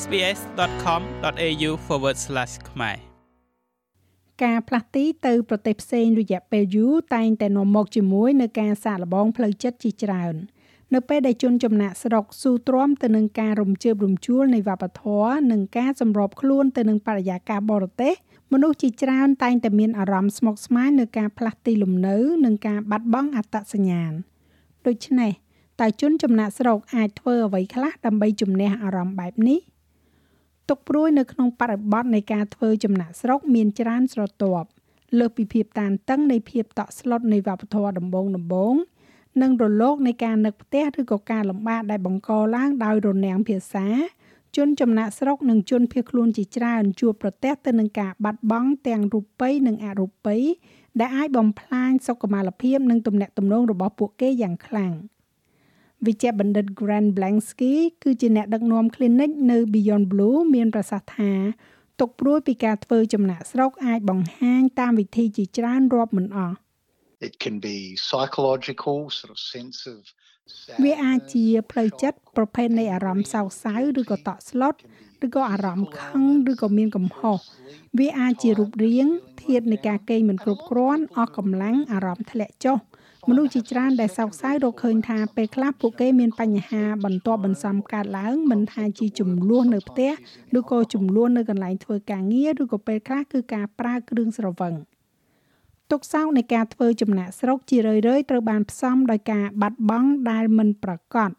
sbs.com.au/ ខ្មែរការផ្លាស់ទីទៅប្រទេសផ្សេងរយៈពេលយូរតែងតែនាំមកជាមួយនឹងការសាកល្បងផ្លូវចិត្តជាច្រើននៅពេលដែលជនចំណាក់ស្រុកស៊ូទ្រាំទៅនឹងការរំជើបរំជួលនៃវប្បធម៌និងការសម្របខ្លួនទៅនឹងបរិយាកាសបរទេសមនុស្សជាច្រើនតែងតែមានអារម្មណ៍ស្មុគស្មាញនឹងការផ្លាស់ទីលំនៅនិងការបាត់បង់អត្តសញ្ញាណដូច្នេះតើជនចំណាក់ស្រុកអាចធ្វើអ្វីខ្លះដើម្បីជំនះអារម្មណ៍បែបនេះ ទុកព្រួយនៅក្នុងបរិបទនៃការធ្វើចំណាក់ស្រុកមានច្រើនស្រទាប់លើសពីភាពតានតឹងនៃភាពតក់ស្លុតនៃវប្បធម៌ដំបូងដំបូងនិងរលកនៃការនឹកផ្ទះឬក៏ការលំបាកដែលបង្កឡើងដោយរនាំងភាសាជនចំណាក់ស្រុកនិងជនភៀសខ្លួនជាច្រើនជួបប្រទះទៅនឹងការបាត់បង់ទាំងរូបិយនិងអរូបិយដែលអាចបំផ្លាញសុខុមាលភាពនិងទំនាក់ទំនងរបស់ពួកគេយ៉ាងខ្លាំង វិជ្ជបណ្ឌិត Grant Blansky គឺជាអ្នកដឹកនាំ clinic នៅ Beyond Blue មានប្រសាសន៍ថាទុកព្រួយពីការធ្វើចំណាក់ស្រុកអាចបង្ហាញតាមវិធីជាច្រើនរាប់មិនអស់ It can be psychological sort of sense of វាអាចជាផ្លូវចិត្តប្រភេទនៃអារម្មណ៍សោកសៅឬក៏តក់ស្លុតឬក៏អារម្មណ៍ខឹងឬក៏មានកំហុសវាអាចជារូបរាងធាតុនៃការកេងមិនគ្រប់គ្រាន់អស់កម្លាំងអារម្មណ៍ធ្លាក់ចុះ មនុស្សជាច្រើនដែលសោកសៅរកឃើញថាពេលខ្លះពួកគេមានបញ្ហាបន្ទាប់បន្សំកើតឡើងមិនថាជាចំនួននៅផ្ទះឬក៏ចំនួននៅកន្លែងធ្វើការងារឬក៏ពេលខ្លះគឺការប្រើគ្រឿងស្រវឹង។ទុកសោកនៃការធ្វើចំណាក់ស្រុកជារឿយៗត្រូវបានផ្សំដោយការបាត់បង់ដែលមិនប្រកប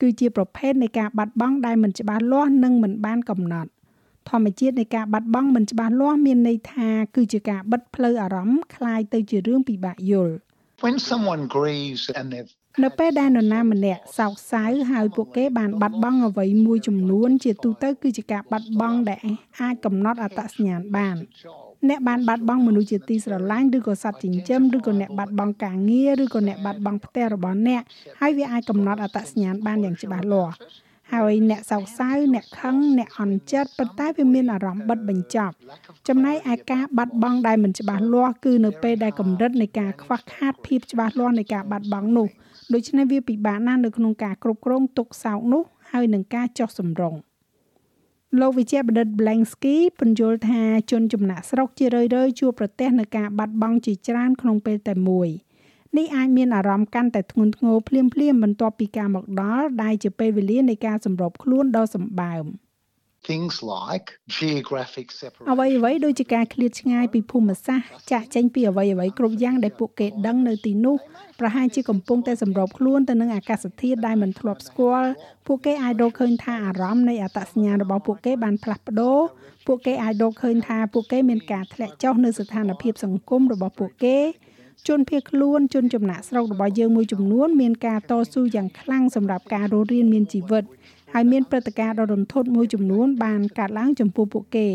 គឺជាប្រភេទនៃការបាត់បង់ដែលមិនច្បាស់លាស់និងមិនបានកំណត់ធម្មជាតិនៃការបាត់បង់មិនច្បាស់លាស់មានន័យថាគឺជាការបិទផ្លូវអារម្មណ៍คล้ายទៅជារឿងពិបាកយល់ When someone grieves and they've នៅពេលដែលនរណាម្នាក់សោកសៅហើយពួកគេបានបាត់បង់អ្វីមួយចំនួន ជាទូទៅគឺជាការបាត់បង់ដែលអាចកំណត់អត្តសញ្ញាណបានអ្នកបានបាត់បង់មនុស្សជាទីស្រឡាញ់ឬក៏សត្វចិញ្ចឹមឬក៏អ្នកបាត់បង់ការងារឬក៏អ្នកបាត់បង់ផ្ទះរបស់អ្នកហើយវាអាចកំណត់អត្តសញ្ញាណបានយ៉ាងច្បាស់លាស់ ហើយអ្នកសោកសៅអ្នកខឹងអ្នកអន់ចិត្តប៉ុន្តែវាមានអារម្មណ៍បិទបញ្ចប់ ចំណែកឯការបាត់បង់ដែលមិនច្បាស់លាស់គឺនៅពេលដែលកម្រិតនៃការខ្វះខាតភាពច្បាស់លាស់នៃការបាត់បង់នោះដូច្នេះវាពិបាកណាស់នៅក្នុងការគ្រប់គ្រងទុកសោកនោះហើយនឹងការចុះសម្រុង។លោកវិជ្ជាបណ្ឌិត Blansky ពន្យល់ថាជនចំណាក់ស្រុកជារឿយៗជួបប្រទះនឹងការបាត់បង់ជាច្រើនក្នុងពេលតែមួយ នេះអាចមានអារម្មណ៍កាន់តែធ្ងន់ធ្ងរភ្លាមៗបន្ទាប់ពីការមកដល់ដែលជាពេលវេលានៃការសម្របខ្លួនដ៏សម្បើម។ things like geographic separation អ្វីអ្វីដូចជាការឃ្លាតឆ្ងាយពីភូមិសាស្ត្រចាក់ចេញពីអ្វីអ្វីគ្រប់យ៉ាងដែលពួកគេដឹងនៅទីនោះប្រហែលជាកំពុងតែសម្របខ្លួនទៅនឹងអាកាសធាតុដែលមិនធ្លាប់ស្គាល់ពួកគេអាចរកឃើញថាអារម្មណ៍នៃអត្តសញ្ញាណរបស់ពួកគេបានផ្លាស់ប្ដូរពួកគេអាចរកឃើញថាពួកគេមានការធ្លាក់ចុះនៅស្ថានភាពសង្គមរបស់ពួកគេ ជនភៀសខ្លួនជនចំណាក់ស្រុករបស់យើងមួយចំនួនមានការតស៊ូយ៉ាងខ្លាំងសម្រាប់ការរស់រានមានជីវិតហើយមានព្រឹត្តិការណ៍ដ៏រន្ធត់មួយចំនួនបានកើតឡើងចំពោះពួកគេ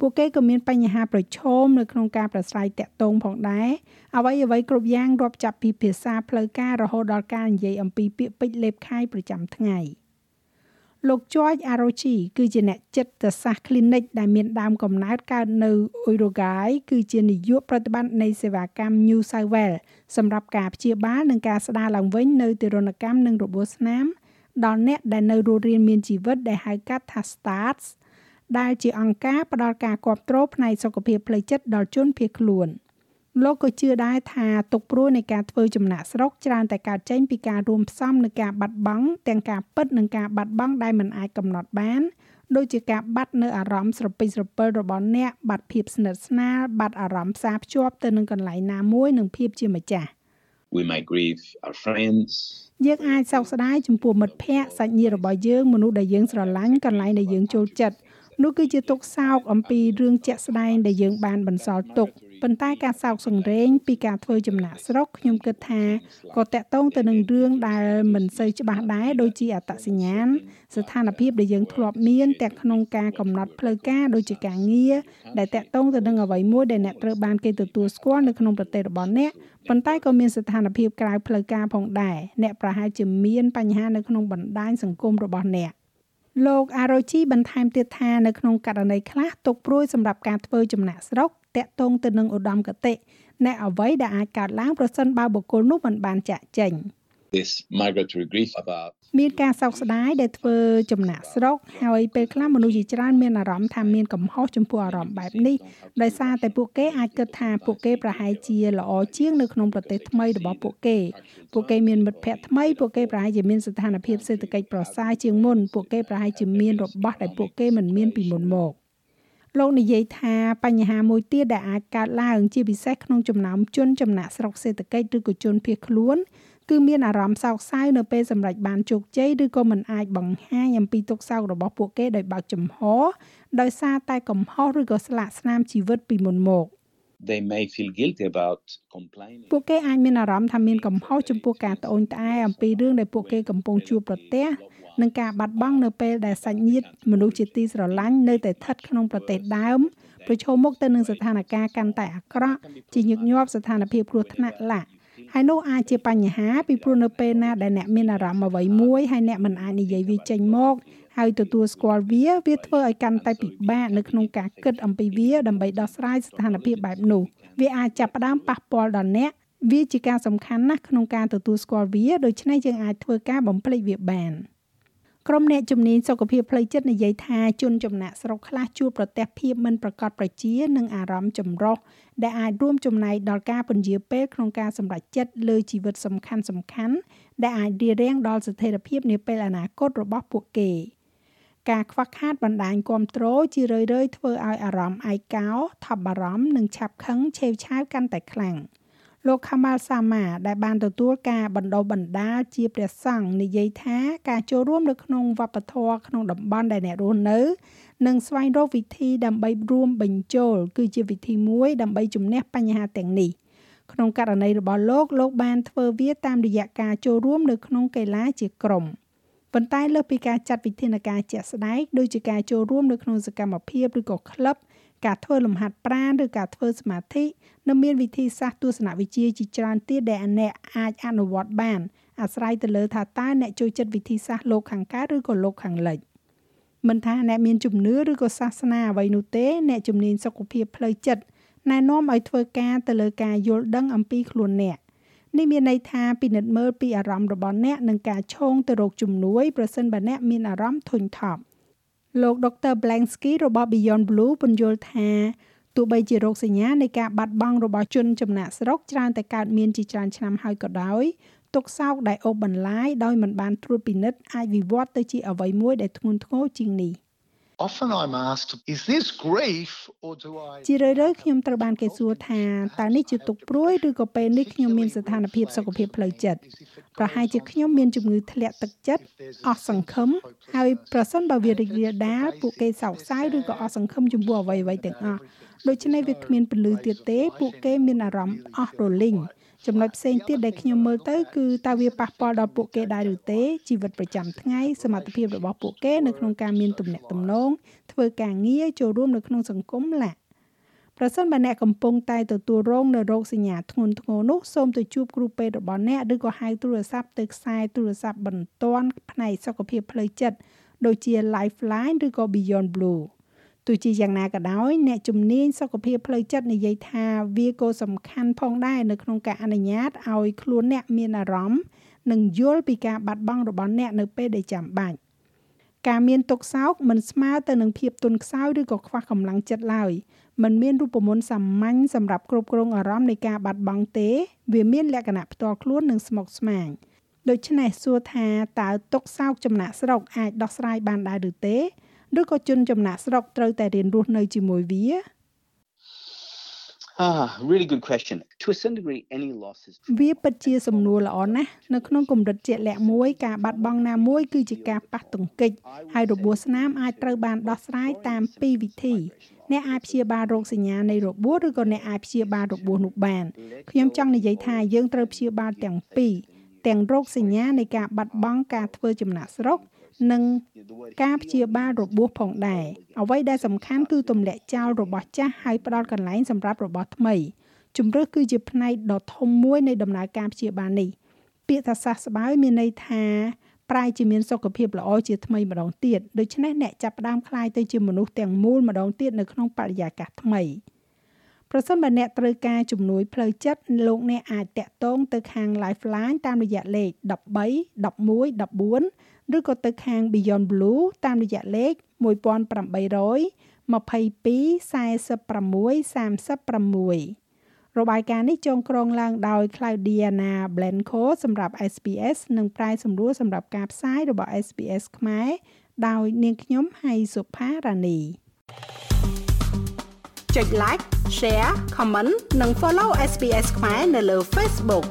ពួកគេក៏មានបញ្ហាប្រឈមនៅក្នុងការប្រស្រ័យតាក់ទងផងដែរអ្វីអ្វីគ្រប់យ៉ាងរាប់ចាប់ពីភាសាផ្លូវការរហូតដល់ការនិយាយអំពីពាក្យពេចន៍លេបខាយប្រចាំថ្ងៃ លោក George Arochi គឺជាអ្នកចិត្តសាស្ត្រ clinic ដែលមានដើមកំណើតកើតនៅ Uruguay គឺជានាយកប្រតិបត្តិនៃសេវាកម្ម New South Wales សម្រាប់ការព្យាបាលនិងការស្ដារឡើងវិញនៅទារុណកម្មនិងរបួសស្នាមដល់អ្នកដែលនៅរស់រានមានជីវិតដែលហៅកាត់ថា STARS ដែលជាអង្គការផ្ដល់ការគ្រប់គ្រងផ្នែកសុខភាពផ្លូវចិត្តដល់ជនភៀសខ្លួន លោកក៏ជឿដែរថាទុកព្រួយនៃការធ្វើចំណាក់ស្រុកច្រើនតែកើតចេញពីការរួមផ្សំនៃការបាត់បង់ទាំងការពិតនិងការបាត់បង់ដែលមិនអាចកំណត់បានដូចជាការបាត់នៅអារម្មណ៍ស្រពេចស្រពិលរបស់អ្នកបាត់ភាពស្និទ្ធស្នាលបាត់អារម្មណ៍ផ្សារភ្ជាប់ទៅនឹងកន្លែងណាមួយនិងភាពជាម្ចាស់ we might grieve our friends យើងអាចសោកស្ដាយចំពោះមិត្តភ័ក្តិសាច់ញាតិរបស់យើងមនុស្សដែលយើងស្រឡាញ់កន្លែងដែលយើងចូលចិត្តនោះគឺជាទុកសោកអំពីរឿងជាក់ស្ដែងដែលយើងបានបន្សល់ទុក ប៉ុន្តែការសោកសង្រេងពីការធ្វើចំណាក់ស្រុកខ្ញុំគិតថាក៏តកតងទៅនឹងរឿងដែលមិនសូវច្បាស់ដែរដូចជាអត្តសញ្ញាណស្ថានភាពដែលយើងធ្លាប់មានទាំងក្នុងការកំណត់ផ្លូវការដូចជាការងារដែលតកតងទៅនឹងអ្វីមួយដែលអ្នកត្រូវបានគេទទួលស្គាល់នៅក្នុងប្រទេសរបស់អ្នកប៉ុន្តែក៏មានស្ថានភាពក្រៅផ្លូវការផងដែរអ្នកប្រហែលជាមានបញ្ហានៅក្នុងបណ្ដាញសង្គមរបស់អ្នកលោកអារ៉ូជីបន្ថែមទៀតថានៅក្នុងករណីខ្លះទុកព្រួយសម្រាប់ការធ្វើចំណាក់ស្រុក តាក់ទងទៅនឹងឧត្តមគតិនៃអ្វីដែលអាចកើតឡើងប្រសិនបើបុគ្គលនោះមិនបានចាក់ចេញ this migratory grief about មានការសោកស្ដាយដែលធ្វើចំណាក់ស្រុកហើយពេលខ្លះមនុស្សជាច្រើនមានអារម្មណ៍ថាមានកំហុសចំពោះអារម្មណ៍បែបនេះដោយសារតែពួកគេអាចគិតថាពួកគេប្រហែលជាល្អជាងនៅក្នុងប្រទេសថ្មីរបស់ពួកគេពួកគេមានមិត្តភ័ក្តិថ្មីពួកគេប្រហែលជាមានស្ថានភាពសេដ្ឋកិច្ចប្រសើរជាងមុនពួកគេប្រហែលជាមានរបស់ដែលពួកគេមិនមានពីមុនមក លោកនិយាយថាបញ្ហាមួយទៀតដែលអាចកើតឡើងជាពិសេសក្នុងចំណោមជនចំណាក់ស្រុកសេដ្ឋកិច្ចឬក៏ជនភៀសខ្លួនគឺមានអារម្មណ៍សោកសៅនៅពេលសម្រេចបានជោគជ័យឬក៏មិនអាចបង្ហាញអំពីទុក្ខសោករបស់ពួកគេដោយបើកចំហដោយសារតែកំហុសឬក៏ស្លាកស្នាមជីវិតពីមុនមក they may feel guilty about complaining ពួកគេអាចមានអារម្មណ៍ថាមានកំហុសចំពោះការត្អូញត្អែអំពីរឿងដែលពួកគេកំពុងជួបប្រទះ និងការបាត់បង់នៅពេលដែលសាច់ញាតិមនុស្សជាទីស្រឡាញ់នៅតែស្ថិតក្នុងប្រទេសដើមប្រឈមមុខទៅនឹងស្ថានភាពកាន់តែអាក្រក់ជាញឹកញាប់ស្ថានភាពគ្រោះថ្នាក់ឡាក់ហើយនោះអាចជាបញ្ហាពីព្រោះនៅពេលណាដែលអ្នកមានអារម្មណ៍អ្វីមួយហើយអ្នកមិនអាចនិយាយវាចេញមកហើយទទួលស្គាល់វាវាធ្វើឲ្យកាន់តែពិបាកនៅក្នុងការគិតអំពីវាដើម្បីដោះស្រាយស្ថានភាពបែបនោះវាអាចចាប់ផ្ដើមប៉ះពាល់ដល់អ្នកវាជាការសំខាន់ណាស់ក្នុងការទទួលស្គាល់វាដូច្នេះយើងអាចធ្វើការបំភ្លេចវាបាន។ ក្រុមអ្នកជំនាញសុខភាពផ្លូវចិត្តនិយាយថាជនចំណាក់ស្រុកខ្លះជួបប្រទះភាពមិនប្រកបប្រជានិងអារម្មណ៍ចម្រុះដែលអាចរួមចំណែកដល់ការពន្យាពេលក្នុងការសម្រេចចិត្តលើជីវិតសំខាន់សំខាន់ដែលអាចរារាំងដល់ស្ថិរភាពនាពេលអនាគតរបស់ពួកគេការខ្វះខាតបណ្ដាញគ្រប់គ្រងជារឿយៗធ្វើឲ្យអារម្មណ៍ឯកោថប់បារម្ភនិងឆាប់ខឹងឆេវឆាវកាន់តែខ្លាំង។ លោកខាម៉ាល់សាម៉ាដែលបានទទួលការបណ្ដុះបណ្ដាលជាព្រះសង្ឃនិយាយថាការចូលរួមនៅក្នុងវប្បធម៌ក្នុងតំបន់ដែលអ្នករស់នៅនិងស្វែងរកវិធីដើម្បីរួមបញ្ចូលគឺជាវិធីមួយដើម្បីជំនះបញ្ហាទាំងនេះក្នុងករណីរបស់លោកលោកបានធ្វើវាតាមរយៈការចូលរួមនៅក្នុងកីឡាជាក្រុមប៉ុន្តែលើសពីការចាត់វិធានការជាក់ស្ដែងដូចជាការចូលរួមនៅក្នុងសកម្មភាពឬក៏ក្លឹប ការធ្វើលំហាត់ប្រាណឬការធ្វើសមាធិនៅមានវិធីសាស្ត្រទស្សនវិជ្ជាជាច្រើនទៀតដែលអ្នកអាចអនុវត្តបានអាស្រ័យទៅលើថាតើអ្នកចូលចិត្តវិធីសាស្ត្រលោកខាងកើតឬក៏លោកខាងលិចមិនថាអ្នកមានជំនឿឬក៏សាសនាអ្វីនោះទេ អ្នកជំនាញសុខភាពផ្លូវចិត្តណែនាំឲ្យធ្វើការទៅលើការយល់ដឹងអំពីខ្លួនអ្នកនេះមានន័យថាពិនិត្យមើលពីអារម្មណ៍របស់អ្នកនិងការឈោងទៅរកជំនួយប្រសិនបើអ្នកមានអារម្មណ៍ធុញថប់ លោកដុកទ័រ Blansky របស់ Beyond Blue ពន្យល់ថាទោះបីជារោគសញ្ញានៃការបាត់បង់របស់ជនចំណាក់ស្រុកច្រើនតែកើតមានជាច្រើនឆ្នាំហើយក៏ដោយទុកសោកដែលអូសបន្លាយដោយមិនបានត្រួតពិនិត្យអាចវិវត្តទៅជាអ្វីមួយដែលធ្ងន់ធ្ងរជាងនេះ Often I'm asked is this grief or do I ជារឿយៗខ្ញុំត្រូវបានគេសួរថាតើនេះជាទុក្ខព្រួយឬក៏ពេលនេះខ្ញុំមានស្ថានភាពសុខភាពផ្លូវចិត្តប្រហែលជាខ្ញុំមានជំងឺធ្លាក់ទឹកចិត្តអស់សង្ឃឹមហើយប្រសិនបើវារីករាលដាលពួកគេសោកសៅឬក៏អស់សង្ឃឹមចំពោះអ្វីៗទាំងអស់ដូច្នេះវាគ្មានពលឺទៀតទេពួកគេមានអារម្មណ៍អស់រលីង ចំណុចផ្សេងទៀតដែលខ្ញុំមើលទៅគឺតើវាប៉ះពាល់ដល់ពួកគេដែរឬទេជីវិតប្រចាំថ្ងៃសមត្ថភាពរបស់ពួកគេនៅក្នុងការមានទំនាក់ទំនងធ្វើការងារចូលរួមនៅក្នុងសង្គមឡាប្រសិនបើអ្នកកំពុងតែទទួលរងនៅរោគសញ្ញាធ្ងន់ធ្ងរនោះសូមទៅជួបគ្រូពេទ្យរបស់អ្នកឬក៏ហៅទូរស័ព្ទទៅខ្សែទូរស័ព្ទបន្ទាន់ផ្នែកសុខភាពផ្លូវចិត្តដូចជា Lifeline ឬក៏ Beyond Blue ទោះជាយ៉ាងណាក៏ដោយអ្នកជំនាញសុខភាពផ្លូវចិត្តនិយាយថាវាក៏សំខាន់ផងដែរនៅក្នុងការអនុញ្ញាតឲ្យខ្លួនអ្នកមានអារម្មណ៍និងយល់ពីការបាត់បង់របស់អ្នកនៅពេលដែលចាំបាច់ការមានទុក្ខសោកមិនស្មើទៅនឹងភាពទន់ខ្សោយឬក៏ខ្វះកម្លាំងចិត្តឡើយมันមានរូបមន្តសាមញ្ញសម្រាប់គ្រប់គ្រងអារម្មណ៍នៃការបាត់បង់ទេ វាមានលក្ខណៈផ្ទាល់ខ្លួននិងស្មុគស្មាញដូច្នេះសួរថាតើទុក្ខសោកចំណាក់ស្រុកអាចដោះស្រាយបានដែរឬទេ ឬក៏ជនចំណាក់ស្រុកត្រូវតែរៀនរស់នៅជាមួយវា Ah, really good question. To a certain degree, any loss is វាពិតជាសំណួរល្អណាស់នៅក្នុងកម្រិតជាក់លាក់មួយការបាត់បង់ណាមួយគឺជាការប៉ះទង្គិចហើយរបួសស្នាមអាចត្រូវបានដោះស្រាយតាមពីរវិធីអ្នកអាចព្យាបាលរោគសញ្ញានៃរបួសឬក៏អ្នកអាចព្យាបាលរបួសនោះបានខ្ញុំចង់និយាយថាយើងត្រូវព្យាបាលទាំងពីរទាំងរោគសញ្ញានៃការបាត់បង់ការធ្វើចំណាក់ស្រុក និងការព្យាបាលរបួសផងដែរអ្វីដែលសំខាន់គឺទម្លាក់ចោលរបស់ចាស់ហើយផ្ដល់កន្លែងសម្រាប់របស់ថ្មីជំរឿសគឺជាផ្នែកដ៏ធំមួយនៃដំណើរការព្យាបាលនេះពាក្យថាសះស្បើយមានន័យថាប្រែជាមានសុខភាពល្អជាថ្មីម្ដងទៀតដូច្នេះអ្នកចាប់ផ្ដើមคลายទៅជាមនុស្សទាំងមូលម្ដងទៀតនៅក្នុងបរិយាកាសថ្មី ប្រសិនបើអ្នកត្រូវការជំនួយផ្លូវចិត្តលោកអ្នកអាចតាក់ទងទៅខាង Lifeline តាមរយៈលេខ13 11 14 ឬក៏ទៅខាង Beyond Blue តាមរយៈលេខ1800 22 46 36របាយការណ៍នេះចងក្រងឡើងដោយ Claudiana Blanco សម្រាប់ SPS និងប្រែសម្រួលសម្រាប់ការផ្សាយរបស់ SPS ខ្មែរដោយនាងខ្ញុំហៃសុផារ៉ានីចុច like share comment និង follow SPS ខ្មែរនៅលើ Facebook